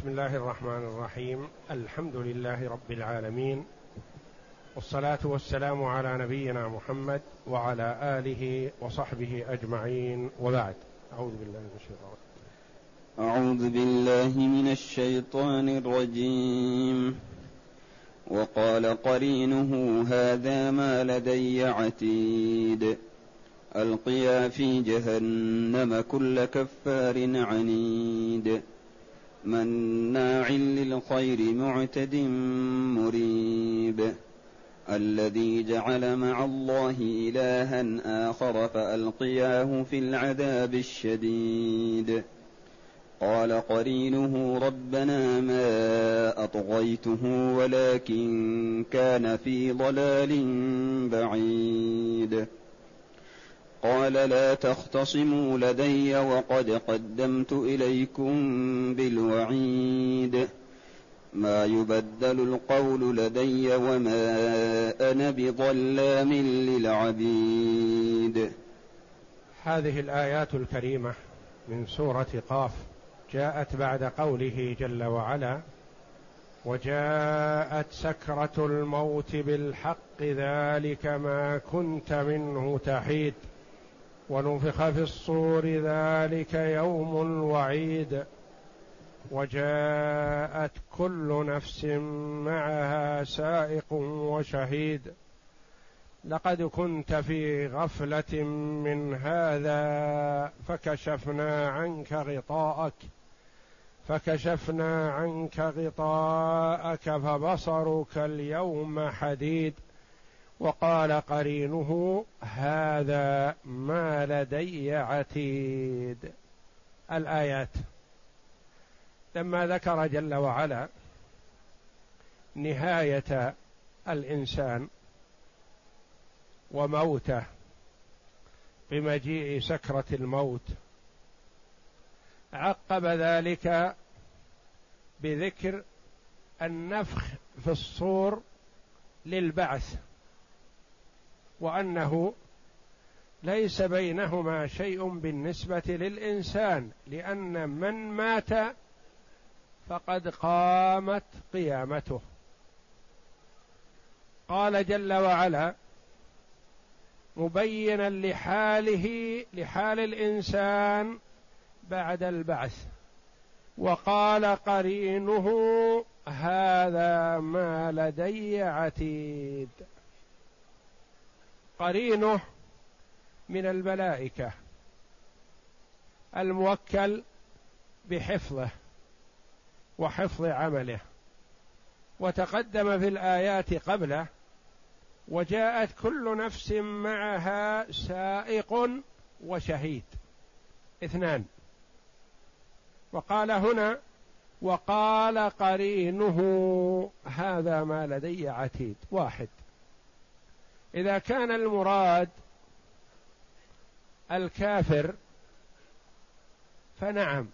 بسم الله الرحمن الرحيم. الحمد لله رب العالمين. والصلاة والسلام على نبينا محمد وعلى آله وصحبه أجمعين. وبعد. أعوذ بالله من الشيطان. أعوذ بالله من الشيطان الرجيم. وقال قرينه هذا ما لدي عتيد. ألقيا في جهنم كل كفار عنيد. مناع للخير معتد مريب. الذي جعل مع الله إلها آخر فألقياه في العذاب الشديد. قال قرينه ربنا ما أطغيته ولكن كان في ضلال بعيد. قال لا تختصموا لدي وقد قدمت إليكم بالوعيد. ما يبدل القول لدي وما أنا بظلام للعبيد. هذه الآيات الكريمة من سورة قاف جاءت بعد قوله جل وعلا وجاءت سكرة الموت بالحق ذلك ما كنت منه تحيد. ونفخ في الصور ذلك يوم الوعيد وجاءت كل نفس معها سائق وشهيد. لقد كنت في غفلة من هذا فكشفنا عنك غطاءك فكشفنا عنك غطاءك فبصرك اليوم حديد. وقال قرينه هذا ما لدي عتيد. الآيات. لما ذكر جل وعلا نهاية الإنسان وموته بمجيء سكرة الموت عقب ذلك بذكر النفخ في الصور للبعث. وأنه ليس بينهما شيء بالنسبة للإنسان لأن من مات فقد قامت قيامته. قال جل وعلا مبينا لحاله لحال الإنسان بعد البعث. وقال قرينه هذا ما لدي عتيد. قرينه من الملائكة. الموكل بحفظه وحفظ عمله وتقدم في الآيات قبله وجاءت كل نفس معها سائق وشهيد. اثنان. وقال هنا وقال قرينه هذا ما لدي عتيد. واحد. إذا كان المراد الكافر فنعم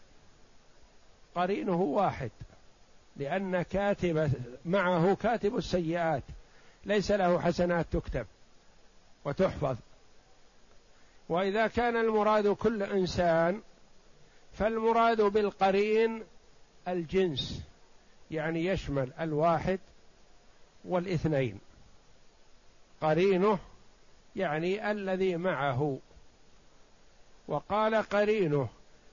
قرينه واحد لأن كاتب معه كاتب السيئات ليس له حسنات تكتب وتحفظ. وإذا كان المراد كل إنسان فالمراد بالقرين الجنس يعني يشمل الواحد والاثنين. قرينه يعني الذي معه. وقال قرينه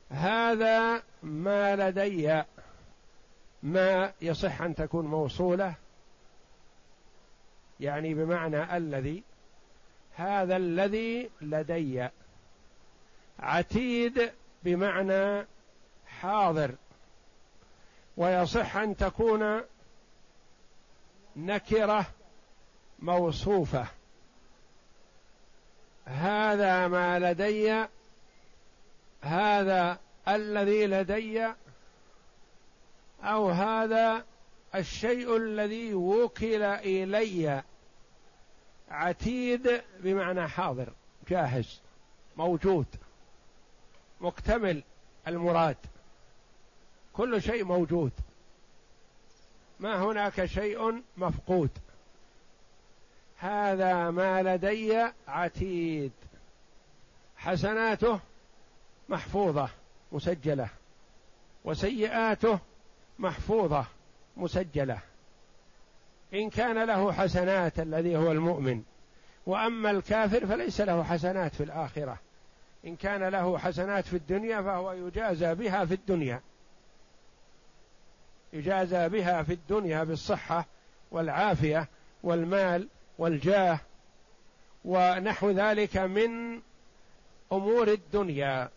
هذا ما لدي ما يصح أن تكون موصولة؟ يعني بمعنى الذي هذا الذي لدي. عتيد بمعنى حاضر. ويصح أن تكون نكرة. موصوفة. هذا ما لدي هذا الذي لدي أو هذا الشيء الذي وكل إلي. عتيد بمعنى حاضر جاهز موجود مكتمل المراد. كل شيء موجود. ما هناك شيء مفقود. هذا ما لدي عتيد. حسناته محفوظة مسجلة. وسيئاته محفوظة مسجلة. إن كان له حسنات الذي هو المؤمن. وأما الكافر فليس له حسنات في الآخرة. إن كان له حسنات في الدنيا فهو يجازى بها في الدنيا. يجازى بها في الدنيا بالصحة والعافية والمال والجاه ونحو ذلك من أمور الدنيا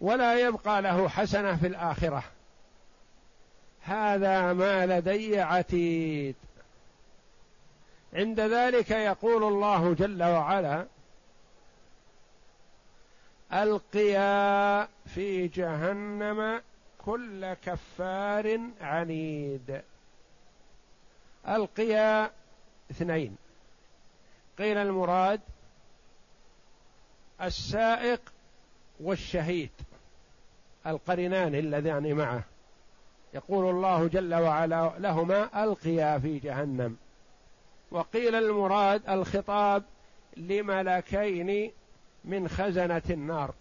ولا يبقى له حسنة في الآخرة. هذا ما لدي عتيد. عند ذلك يقول الله جل وعلا ألقيا في جهنم كل كفار عنيد. ألقيا اثنين. قيل المراد السائق والشهيد القرنان اللذان معه. يقول الله جل وعلا لهما ألقيا في جهنم. وقيل المراد الخطاب لملكين من خزنة النار.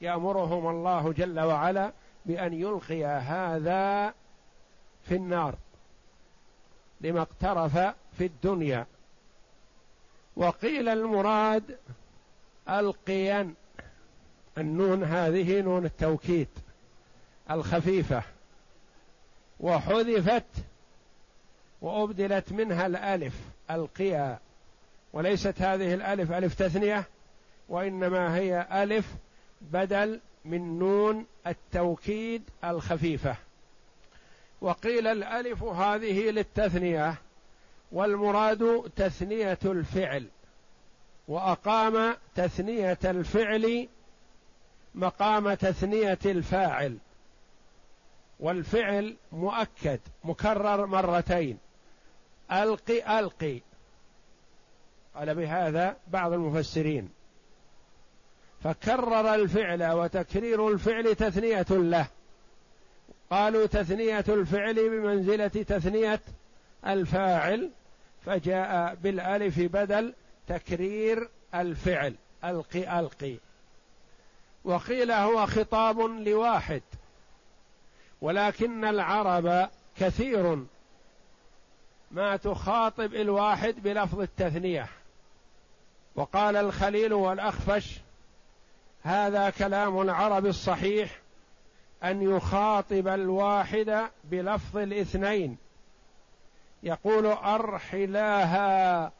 يأمرهم الله جل وعلا بأن يلقي هذا في النار. لما اقترف في الدنيا. وقيل المراد القيا النون هذه نون التوكيد الخفيفة. وحذفت وأبدلت منها الألف ألقيا. وليست هذه الألف ألف تثنية وإنما هي ألف بدل من نون التوكيد الخفيفة. وقيل الألف هذه للتثنية والمراد تثنية الفعل وأقام تثنية الفعل مقام تثنية الفاعل والفعل مؤكد مكرر مرتين. ألقي ألقي. قال بهذا بعض المفسرين. فكرر الفعل وتكرير الفعل تثنية له. قالوا تثنية الفعل بمنزلة تثنية الفاعل فجاء بالألف بدل تكرير الفعل ألقي ألقي وقيل هو خطاب لواحد ولكن العرب كثير ما تخاطب الواحد بلفظ التثنية. وقال الخليل والأخفش هذا كلام العرب الصحيح أن يخاطب الواحد بلفظ الاثنين. يقول أرحلاها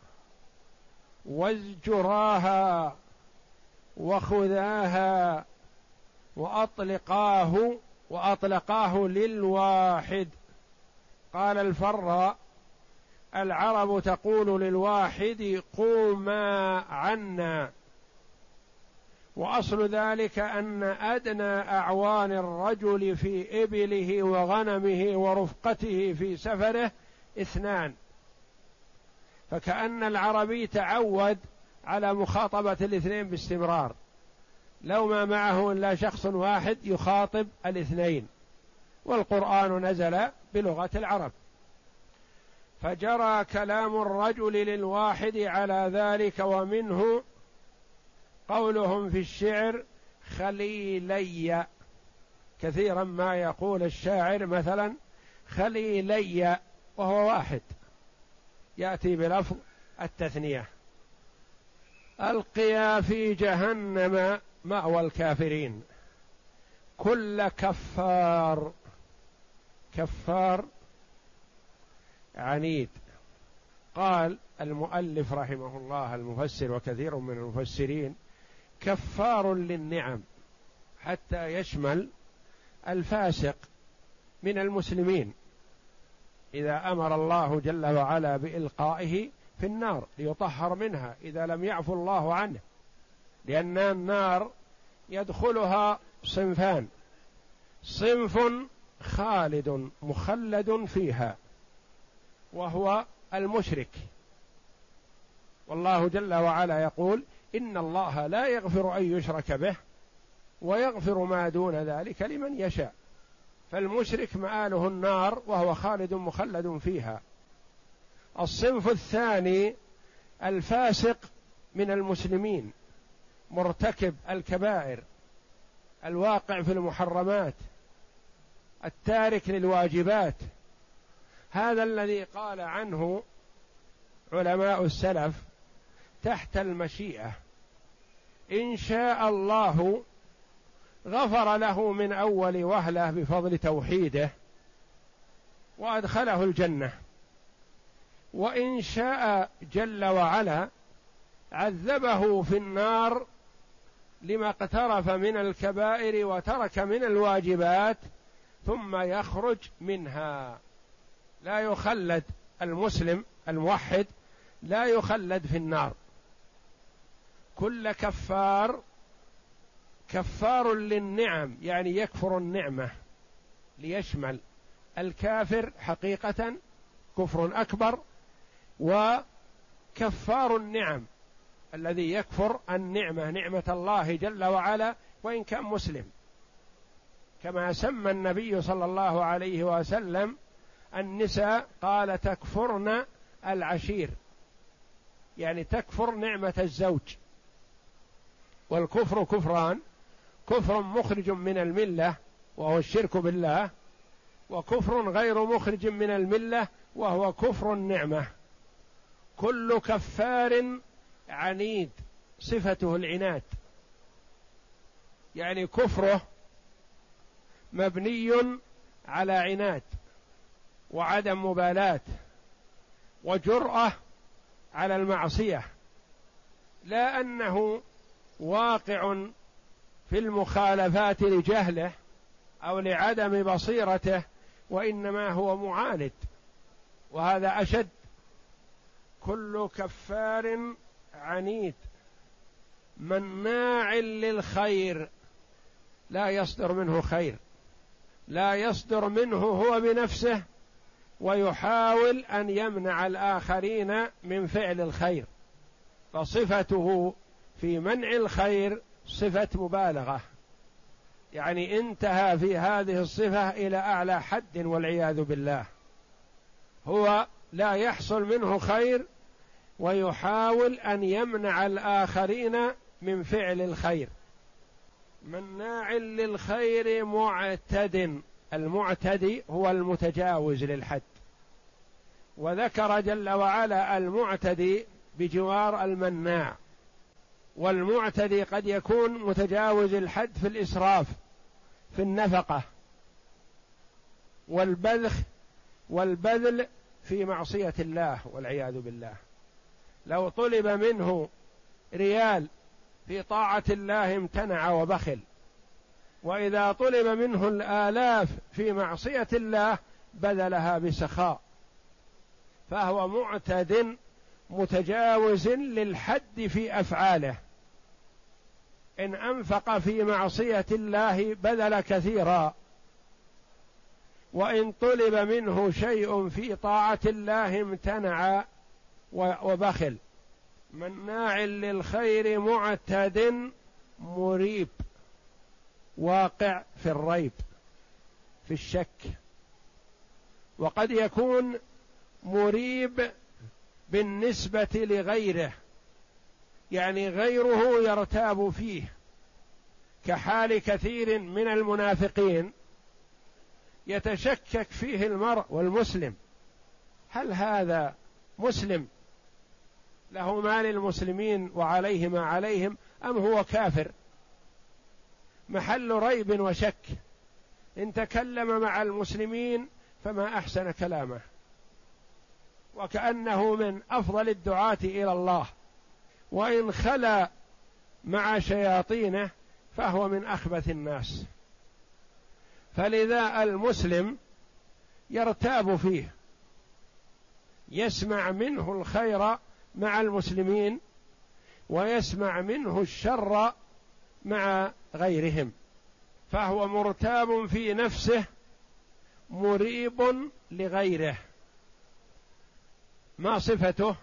وازجراها وخذاها وأطلقاه وأطلقاه للواحد. قال الفراء العرب تقول للواحد قوما عنا. وأصل ذلك أن أدنى أعوان الرجل في إبله وغنمه ورفقته في سفره اثنان. فكأن العربي تعود على مخاطبة الاثنين باستمرار. لو ما معه إلا شخص واحد يخاطب الاثنين. والقرآن نزل بلغة العرب. فجرى كلام الرجل للواحد على ذلك ومنه قولهم في الشعر خليلي. كثيرا ما يقول الشاعر مثلا خليلي وهو واحد. يأتي بلفظ التثنية. ألقيا في جهنم مأوى الكافرين. كل كفار كفار عنيد. قال المؤلف رحمه الله المفسر وكثير من المفسرين كفار للنعم حتى يشمل الفاسق من المسلمين إذا أمر الله جل وعلا بإلقائه في النار ليطهر منها إذا لم يعفو الله عنه لأن النار يدخلها صنفان صنف خالد مخلد فيها وهو المشرك. والله جل وعلا يقول إن الله لا يغفر أن يشرك به ويغفر ما دون ذلك لمن يشاء. فالمشرك مآله النار وهو خالد مخلد فيها. الصنف الثاني الفاسق من المسلمين مرتكب الكبائر الواقع في المحرمات التارك للواجبات. هذا الذي قال عنه علماء السلف تحت المشيئة. إن شاء الله غفر له من أول وهلة بفضل توحيده وأدخله الجنة. وإن شاء جل وعلا عذبه في النار لما اقترف من الكبائر وترك من الواجبات ثم يخرج منها. لا يخلد المسلم الموحد لا يخلد في النار. كل كفار كفار للنعم يعني يكفر النعمة ليشمل الكافر حقيقة كفر أكبر وكفار النعم الذي يكفر النعمة نعمة الله جل وعلا وإن كان مسلم. كما سمى النبي صلى الله عليه وسلم النساء قال تكفرن العشير يعني تكفر نعمة الزوج. والكفر كفران كفر مخرج من الملة وهو الشرك بالله وكفر غير مخرج من الملة وهو كفر النعمة. كل كفار عنيد صفته العناد. يعني كفره مبني على عناد وعدم مبالاة وجرأة على المعصية. لا أنه واقع في المخالفات لجهله أو لعدم بصيرته وإنما هو معاند. وهذا أشد. كل كفار عنيد. مناع للخير. لا يصدر منه خير. لا يصدر منه هو بنفسه. ويحاول أن يمنع الآخرين من فعل الخير. فصفته في منع الخير صفة مبالغة. يعني انتهى في هذه الصفة إلى أعلى حد والعياذ بالله. هو لا يحصل منه خير ويحاول أن يمنع الآخرين من فعل الخير. مناع للخير معتد. المعتدي هو المتجاوز للحد. وذكر جل وعلا المعتدي بجوار المناع. والمعتدي قد يكون متجاوز الحد في الإسراف في النفقة والبذخ والبذل في معصية الله والعياذ بالله. لو طلب منه ريال في طاعة الله امتنع وبخل وإذا طلب منه الآلاف في معصية الله بذلها بسخاء فهو معتد متجاوز للحد في أفعاله. إن أنفق في معصية الله بذل كثيرا. وإن طلب منه شيء في طاعة الله امتنع وبخل. مناع للخير معتد مريب. واقع في الريب. في الشك. وقد يكون مريب بالنسبة لغيره. يعني غيره يرتاب فيه كحال كثير من المنافقين يتشكك فيه المرء والمسلم. هل هذا مسلم؟ له ما للمسلمين وعليه ما عليهم أم هو كافر؟ محل ريب وشك. إن تكلم مع المسلمين فما أحسن كلامه. وكأنه من أفضل الدعاة إلى الله. وإن خلا مع شياطينه فهو من أخبث الناس. فلذا المسلم يرتاب فيه يسمع منه الخير مع المسلمين ويسمع منه الشر مع غيرهم. فهو مرتاب في نفسه مريب لغيره. ما صفته؟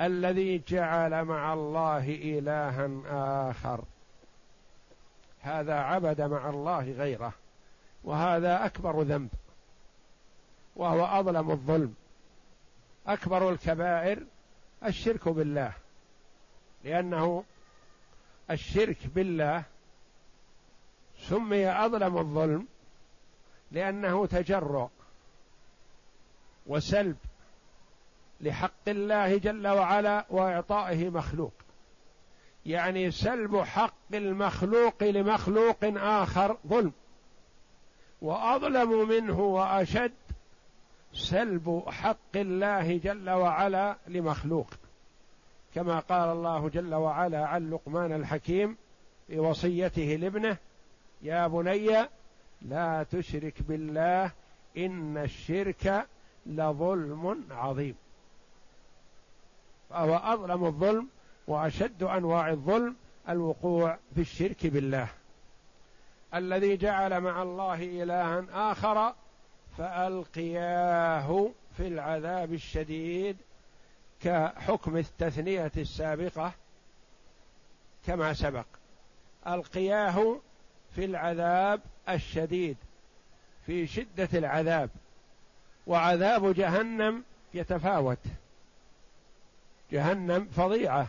الذي جعل مع الله إلها آخر. هذا عبد مع الله غيره وهذا أكبر ذنب وهو أظلم الظلم. أكبر الكبائر الشرك بالله لأنه الشرك بالله سمي أظلم الظلم لأنه تجرؤ وسلب لحق الله جل وعلا وإعطائه مخلوق. يعني سلب حق المخلوق لمخلوق آخر ظلم. وأظلم منه وأشد سلب حق الله جل وعلا لمخلوق. كما قال الله جل وعلا عن لقمان الحكيم في وصيته لابنه يا بني لا تشرك بالله إن الشرك لظلم عظيم. فهو أظلم الظلم وأشد أنواع الظلم الوقوع في الشرك بالله. الذي جعل مع الله إلها آخر فألقياه في العذاب الشديد كحكم التثنية السابقة كما سبق. ألقياه في العذاب الشديد في شدة العذاب وعذاب جهنم يتفاوت. جهنم فظيعة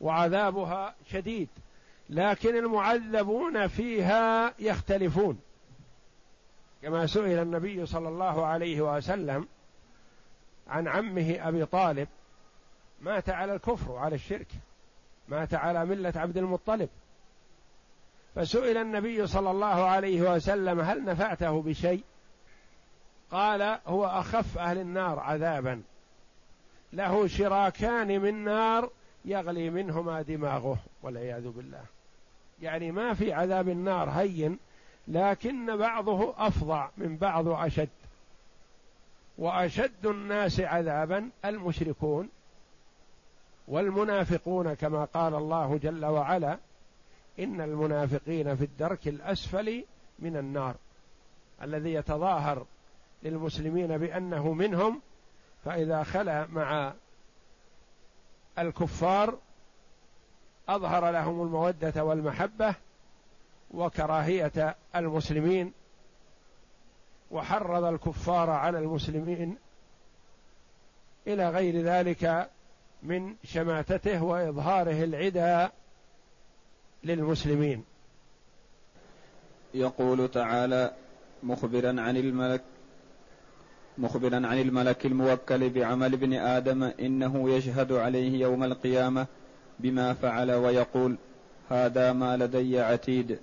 وعذابها شديد لكن المعذبون فيها يختلفون. كما سئل النبي صلى الله عليه وسلم عن عمه أبي طالب مات على الكفر وعلى الشرك مات على ملة عبد المطلب. فسئل النبي صلى الله عليه وسلم هل نفعته بشيء؟ قال هو أخف أهل النار عذابا. له شراكان من نار يغلي منهما دماغه والعياذ بالله. يعني ما في عذاب النار هين لكن بعضه افظع من بعض أشد. وأشد الناس عذابا المشركون والمنافقون كما قال الله جل وعلا إن المنافقين في الدرك الأسفل من النار. الذي يتظاهر للمسلمين بأنه منهم فإذا خلا مع الكفار أظهر لهم المودة والمحبة وكراهية المسلمين وحرض الكفار على المسلمين إلى غير ذلك من شماتته وإظهاره العدى للمسلمين. يقول تعالى مخبرا عن الملك مخبرا عن الملك الموكل بعمل ابن آدم إنه يشهد عليه يوم القيامة بما فعل ويقول هذا ما لدي عتيد.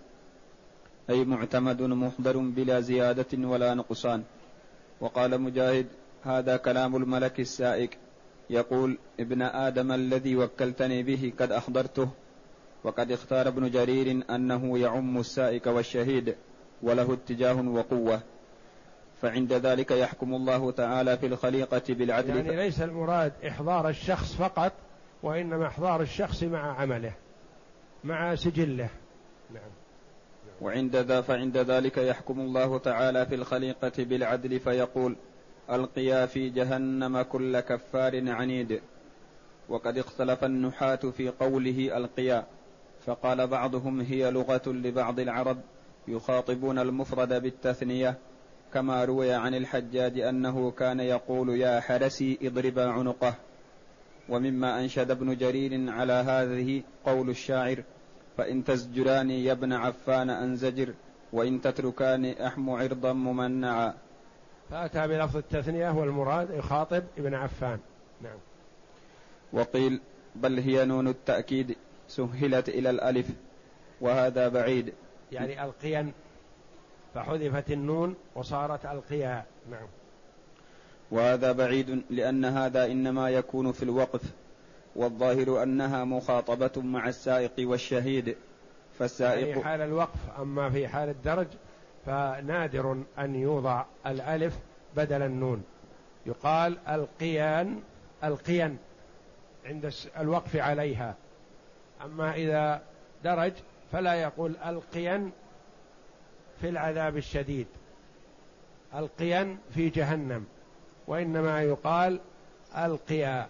أي معتمد محضر بلا زيادة ولا نقصان. وقال مجاهد هذا كلام الملك السائق. يقول ابن آدم الذي وكلتني به قد احضرته وقد اختار ابن جرير أنه يعم السائق والشهيد وله اتجاه وقوة. فعند ذلك يحكم الله تعالى في الخليقة بالعدل. يعني ليس المراد إحضار الشخص فقط وإنما إحضار الشخص مع عمله مع سجله. نعم. وعند ذا فعند ذلك يحكم الله تعالى في الخليقة بالعدل فيقول ألقيا في جهنم كل كفار عنيد وقد اختلف النحاة في قوله ألقيا فقال بعضهم هي لغة لبعض العرب يخاطبون المفرد بالتثنية كما روي عن الحجاج أنه كان يقول يا حرسي اضربا عنقه. ومما أنشد ابن جرير على هذه قول الشاعر فإن تزجراني يا ابن عفان أنزجر وإن تتركاني أحم عرضا ممنعا. فأتى بلفظ التثنية والمراد يخاطب ابن عفان. نعم. وقيل بل هي نون التأكيد سهلت إلى الألف وهذا بعيد. يعني القيا فحذفت النون وصارت القيا نعم. وهذا بعيد لأن هذا إنما يكون في الوقف والظاهر أنها مخاطبة مع السائق والشهيد فالسائق يعني حال الوقف أما في حال الدرج فنادر أن يوضع الألف بدل النون. يقال ألقيان ألقيان عند الوقف عليها. أما إذا درج فلا يقول ألقيان في العذاب الشديد. القيا في جهنم وإنما يقال القيا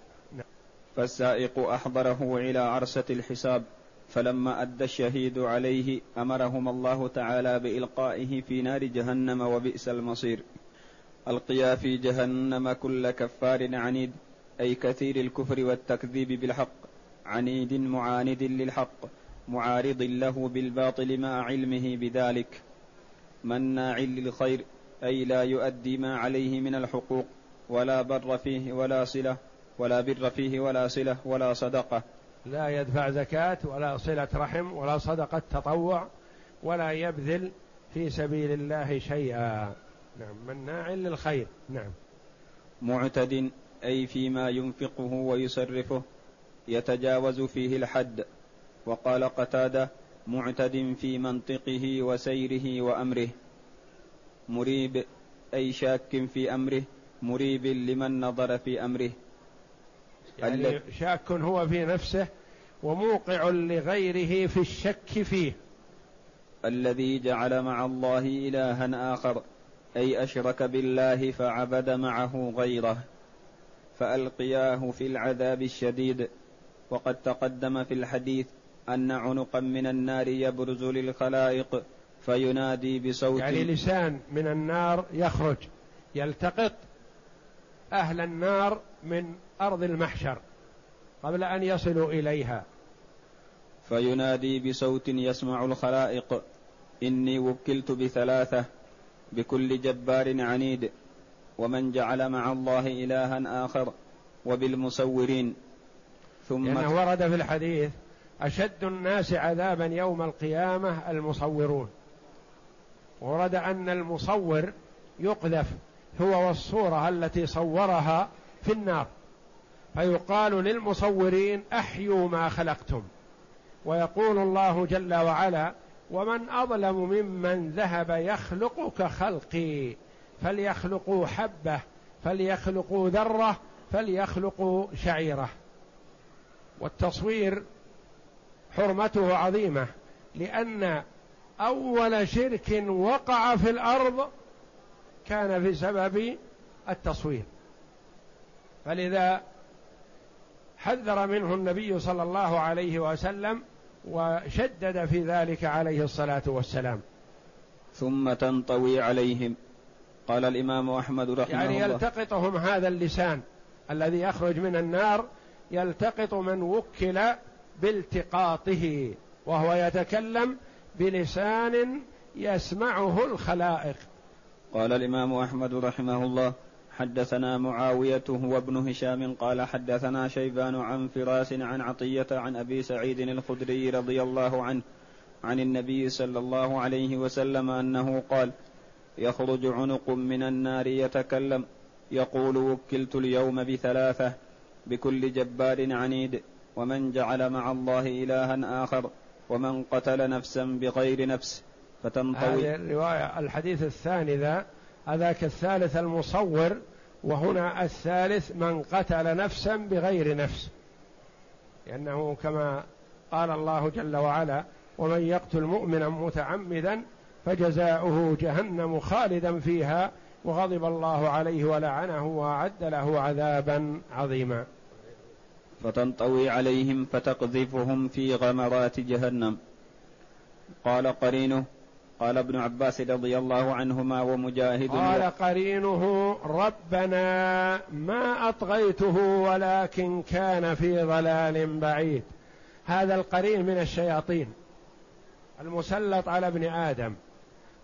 فالسائق أحضره إلى عرسة الحساب فلما أدى الشهيد عليه أمرهم الله تعالى بإلقائه في نار جهنم وبئس المصير. القيا في جهنم كل كفار عنيد أي كثير الكفر والتكذيب بالحق. عنيد معاند للحق معارض له بالباطل مع علمه بذلك. مناع للخير أي لا يؤدي ما عليه من الحقوق ولا بر فيه ولا صلة ولا بر فيه ولا صلة ولا صدقة. لا يدفع زكاة ولا صلة رحم ولا صدقة تطوع ولا يبذل في سبيل الله شيئا. نعم مناع للخير. نعم. معتد أي فيما ينفقه ويصرفه يتجاوز فيه الحد. وقال قتادة معتد في منطقه وسيره وأمره مريب أي شاك في أمره مريب لمن نظر في أمره. يعني شاك هو في نفسه وموقع لغيره في الشك فيه. الذي جعل مع الله إلها آخر أي أشرك بالله فعبد معه غيره فألقياه في العذاب الشديد وقد تقدم في الحديث أن عنقا من النار يبرز للخلائق فينادي بصوت يعني لسان من النار يخرج يلتقط أهل النار من أرض المحشر قبل أن يصلوا إليها. فينادي بصوت يسمع الخلائق إني وكلت بثلاثة بكل جبار عنيد ومن جعل مع الله إلها آخر وبالمصورين. ثم لأنه ورد في الحديث أشد الناس عذابا يوم القيامة المصورون. ورد أن المصور يقذف هو والصورة التي صورها في النار. فيقال للمصورين أحيوا ما خلقتم. ويقول الله جل وعلا ومن أظلم ممن ذهب يخلق كخلقي فليخلقوا حبة فليخلقوا ذرة فليخلقوا شعيرة. والتصوير حرمته عظيمة لأن أول شرك وقع في الأرض كان في سبب التصوير. فلذا حذر منه النبي صلى الله عليه وسلم وشدد في ذلك عليه الصلاة والسلام. ثم تنطوي عليهم. قال الإمام أحمد رحمه يعني الله. يعني يلتقطهم هذا اللسان الذي يخرج من النار يلتقط من وكل بالتقاطه وهو يتكلم بلسان يسمعه الخلائق. قال الإمام أحمد رحمه الله حدثنا معاوية هو ابن هشام قال حدثنا شيبان عن فراس عن عطية عن أبي سعيد الخدري رضي الله عنه عن النبي صلى الله عليه وسلم أنه قال يخرج عنق من النار يتكلم يقول وكلت اليوم بثلاثة بكل جبار عنيد. ومن جعل مع الله إلها آخر ومن قتل نفسا بغير نفس فتنطوي. هذه الرواية الحديث الثاني ذا هذاك الثالث المصور وهنا الثالث من قتل نفسا بغير نفس. لأنه كما قال الله جل وعلا ومن يقتل مؤمنا متعمدا فجزاؤه جهنم خالدا فيها وغضب الله عليه ولعنه وأعد له عذابا عظيما. فتنطوي عليهم فتقذفهم في غمرات جهنم. قال قرينه قال ابن عباس رضي الله عنهما ومجاهد قال قرينه ربنا ما أطغيته ولكن كان في ضلال بعيد. هذا القرين من الشياطين المسلط على ابن آدم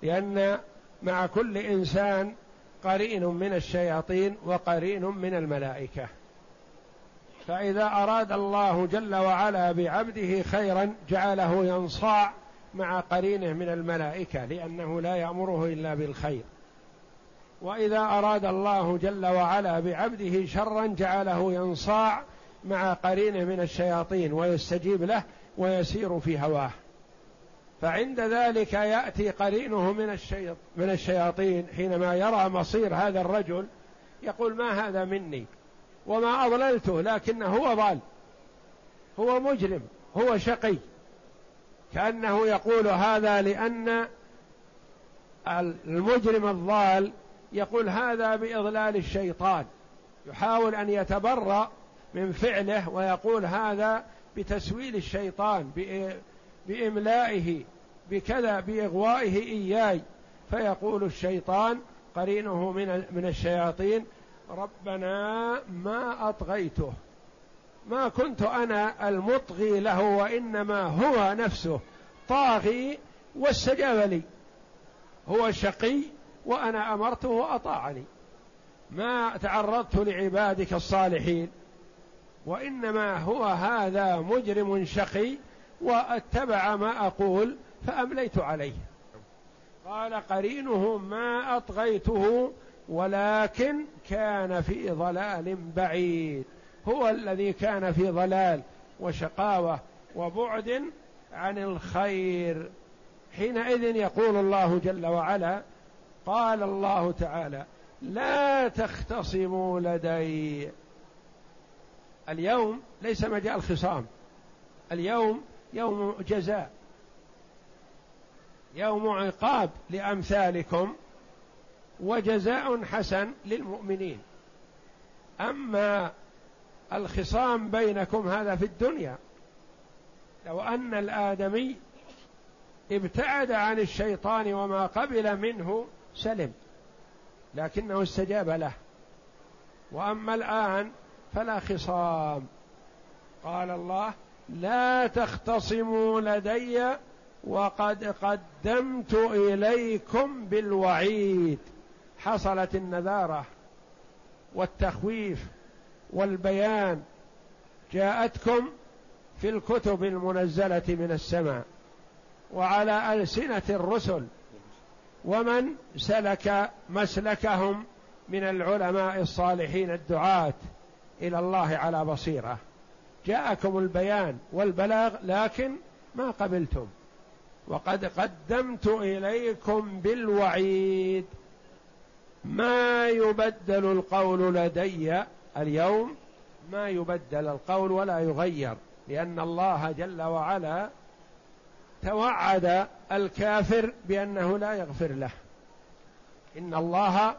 لأن مع كل إنسان قرين من الشياطين وقرين من الملائكة. فإذا أراد الله جل وعلا بعبده خيرا جعله ينصاع مع قرينه من الملائكة لأنه لا يأمره إلا بالخير. وإذا أراد الله جل وعلا بعبده شرا جعله ينصاع مع قرينه من الشياطين ويستجيب له ويسير في هواه. فعند ذلك يأتي قرينه من من الشياطين حينما يرى مصير هذا الرجل يقول ما هذا مني؟ وما أضللته لكنه هو ضال. هو مجرم هو شقي. كأنه يقول هذا لأن المجرم الضال يقول هذا بإضلال الشيطان. يحاول أن يتبرأ من فعله ويقول هذا بتسويل الشيطان بإملائه بكذا بإغوائه إياي. فيقول الشيطان قرينه من من الشياطين ربنا ما أطغيته. ما كنت أنا المطغي له وإنما هو نفسه. طاغي واستجاب لي. هو شقي وأنا أمرته وأطاعني. ما تعرضت لعبادك الصالحين. وإنما هو هذا مجرم شقي واتبع ما أقول فأمليت عليه. قال قرينه ما أطغيته ولكن كان في ضلال بعيد. هو الذي كان في ضلال وشقاوة وبعد عن الخير. حينئذ يقول الله جل وعلا قال الله تعالى لا تختصموا لدي. اليوم ليس مجال خصام اليوم يوم جزاء. يوم عقاب لأمثالكم. وجزاء حسن للمؤمنين. أما الخصام بينكم هذا في الدنيا لو أن الآدمي ابتعد عن الشيطان وما قبل منه سلم لكنه استجاب له. وأما الآن فلا خصام. قال الله لا تختصموا لدي وقد قدمت إليكم بالوعيد. حصلت النذارة والتخويف والبيان جاءتكم في الكتب المنزلة من السماء وعلى ألسنة الرسل ومن سلك مسلكهم من العلماء الصالحين الدعاة إلى الله على بصيرة. جاءكم البيان والبلاغ لكن ما قبلتم. وقد قدمت إليكم بالوعيد. ما يبدل القول لدي اليوم ما يبدل القول ولا يغير لأن الله جل وعلا توعد الكافر بأنه لا يغفر له. إن الله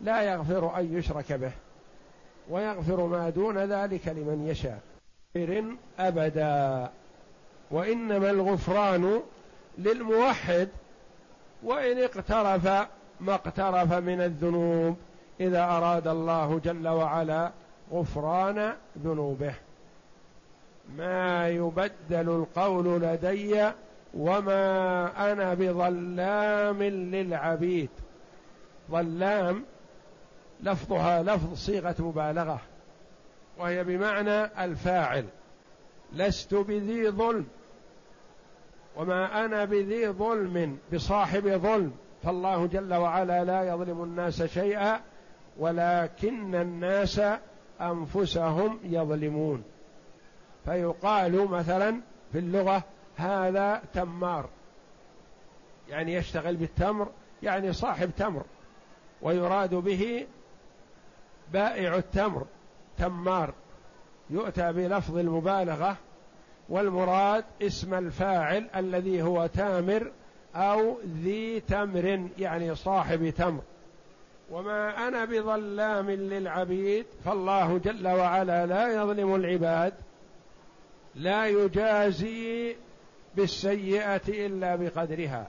لا يغفر أن يشرك به ويغفر ما دون ذلك لمن يشاء. أبدا. وإنما الغفران للموحد وإن اقترف ما اقترف من الذنوب إذا أراد الله جل وعلا غفران ذنوبه. ما يبدل القول لدي وما أنا بظلام للعبيد. ظلام لفظها لفظ صيغة مبالغة وهي بمعنى الفاعل. لست بذي ظلم وما أنا بذي ظلم بصاحب ظلم. فالله جل وعلا لا يظلم الناس شيئا ولكن الناس أنفسهم يظلمون. فيقال مثلا في اللغة هذا تمار. يعني يشتغل بالتمر يعني صاحب تمر. ويراد به بائع التمر تمار. يؤتى بلفظ المبالغة والمراد اسم الفاعل الذي هو تامر أو ذي تمر يعني صاحب تمر. وما أنا بظلام للعبيد فالله جل وعلا لا يظلم العباد لا يجازي بالسيئة إلا بقدرها.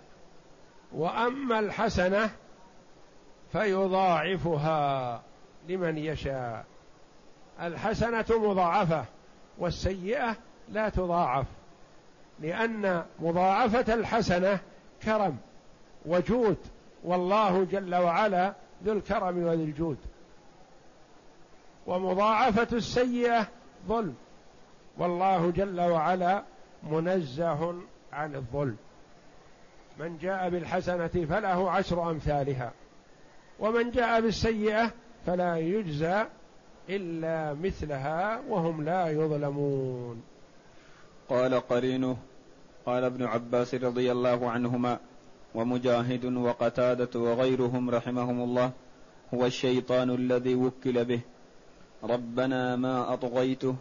وأما الحسنة فيضاعفها لمن يشاء. الحسنة مضاعفة والسيئة لا تضاعف لأن مضاعفة الحسنة كرم وجود والله جل وعلا ذو الكرم وذو الجود. ومضاعفة السيئة ظلم. والله جل وعلا منزه عن الظلم. من جاء بالحسنة فله عشر أمثالها. ومن جاء بالسيئة فلا يجزى إلا مثلها وهم لا يظلمون. قال قرينه قال ابن عباس رضي الله عنهما ومجاهد وقتادة وغيرهم رحمهم الله هو الشيطان الذي وكل به. ربنا ما أطغيته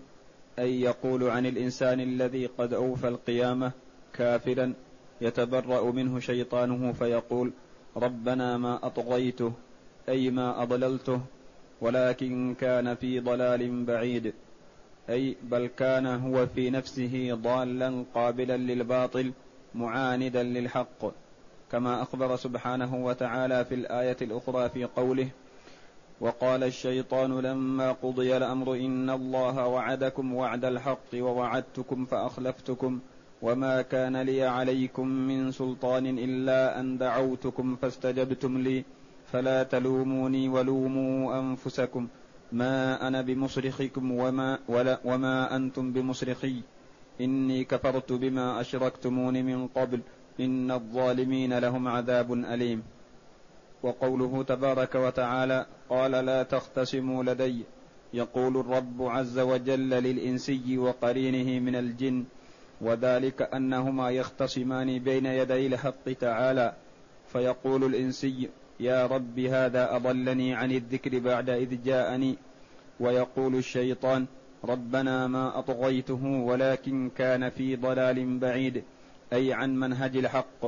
أي يقول عن الإنسان الذي قد أوفى القيامة كافرا يتبرأ منه شيطانه فيقول ربنا ما أطغيته أي ما أضللته ولكن كان في ضلال بعيد. أي بل كان هو في نفسه ضالا قابلا للباطل معاندا للحق كما أخبر سبحانه وتعالى في الآية الأخرى في قوله وقال الشيطان لما قضي الأمر إن الله وعدكم وعد الحق ووعدتكم فأخلفتكم وما كان لي عليكم من سلطان إلا أن دعوتكم فاستجبتم لي فلا تلوموني ولوموا أنفسكم. ما أنا بمصرخكم وما, ولا وما أنتم بمصرخي. إني كفرت بما أشركتمون من قبل. إن الظالمين لهم عذاب أليم. وقوله تبارك وتعالى قال لا تختصموا لدي. يقول الرب عز وجل للإنسي وقرينه من الجن وذلك أنهما يختصمان بين يدي الحق تعالى. فيقول الإنسي يا رب هذا أضلني عن الذكر بعد إذ جاءني ويقول الشيطان ربنا ما أطغيته ولكن كان في ضلال بعيد أي عن منهج الحق.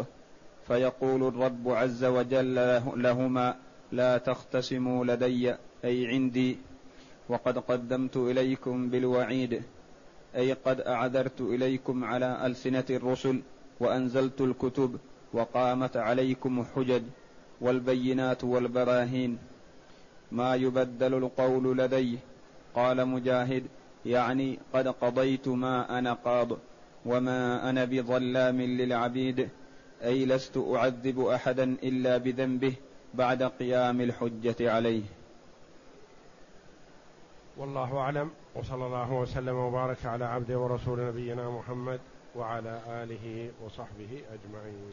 فيقول الرب عز وجل لهما لا تختصموا لدي أي عندي. وقد قدمت إليكم بالوعيد أي قد أعذرت إليكم على ألسنة الرسل وأنزلت الكتب وقامت عليكم حجج. والبينات والبراهين. ما يبدل القول لدي قال مجاهد يعني قد قضيت ما أنا قاض وما أنا بظلام للعبيد. أي لست أعذب أحدا إلا بذنبه بعد قيام الحجة عليه. والله أعلم. وصلى الله وسلم وبارك على عبده ورسول نبينا محمد وعلى آله وصحبه أجمعين.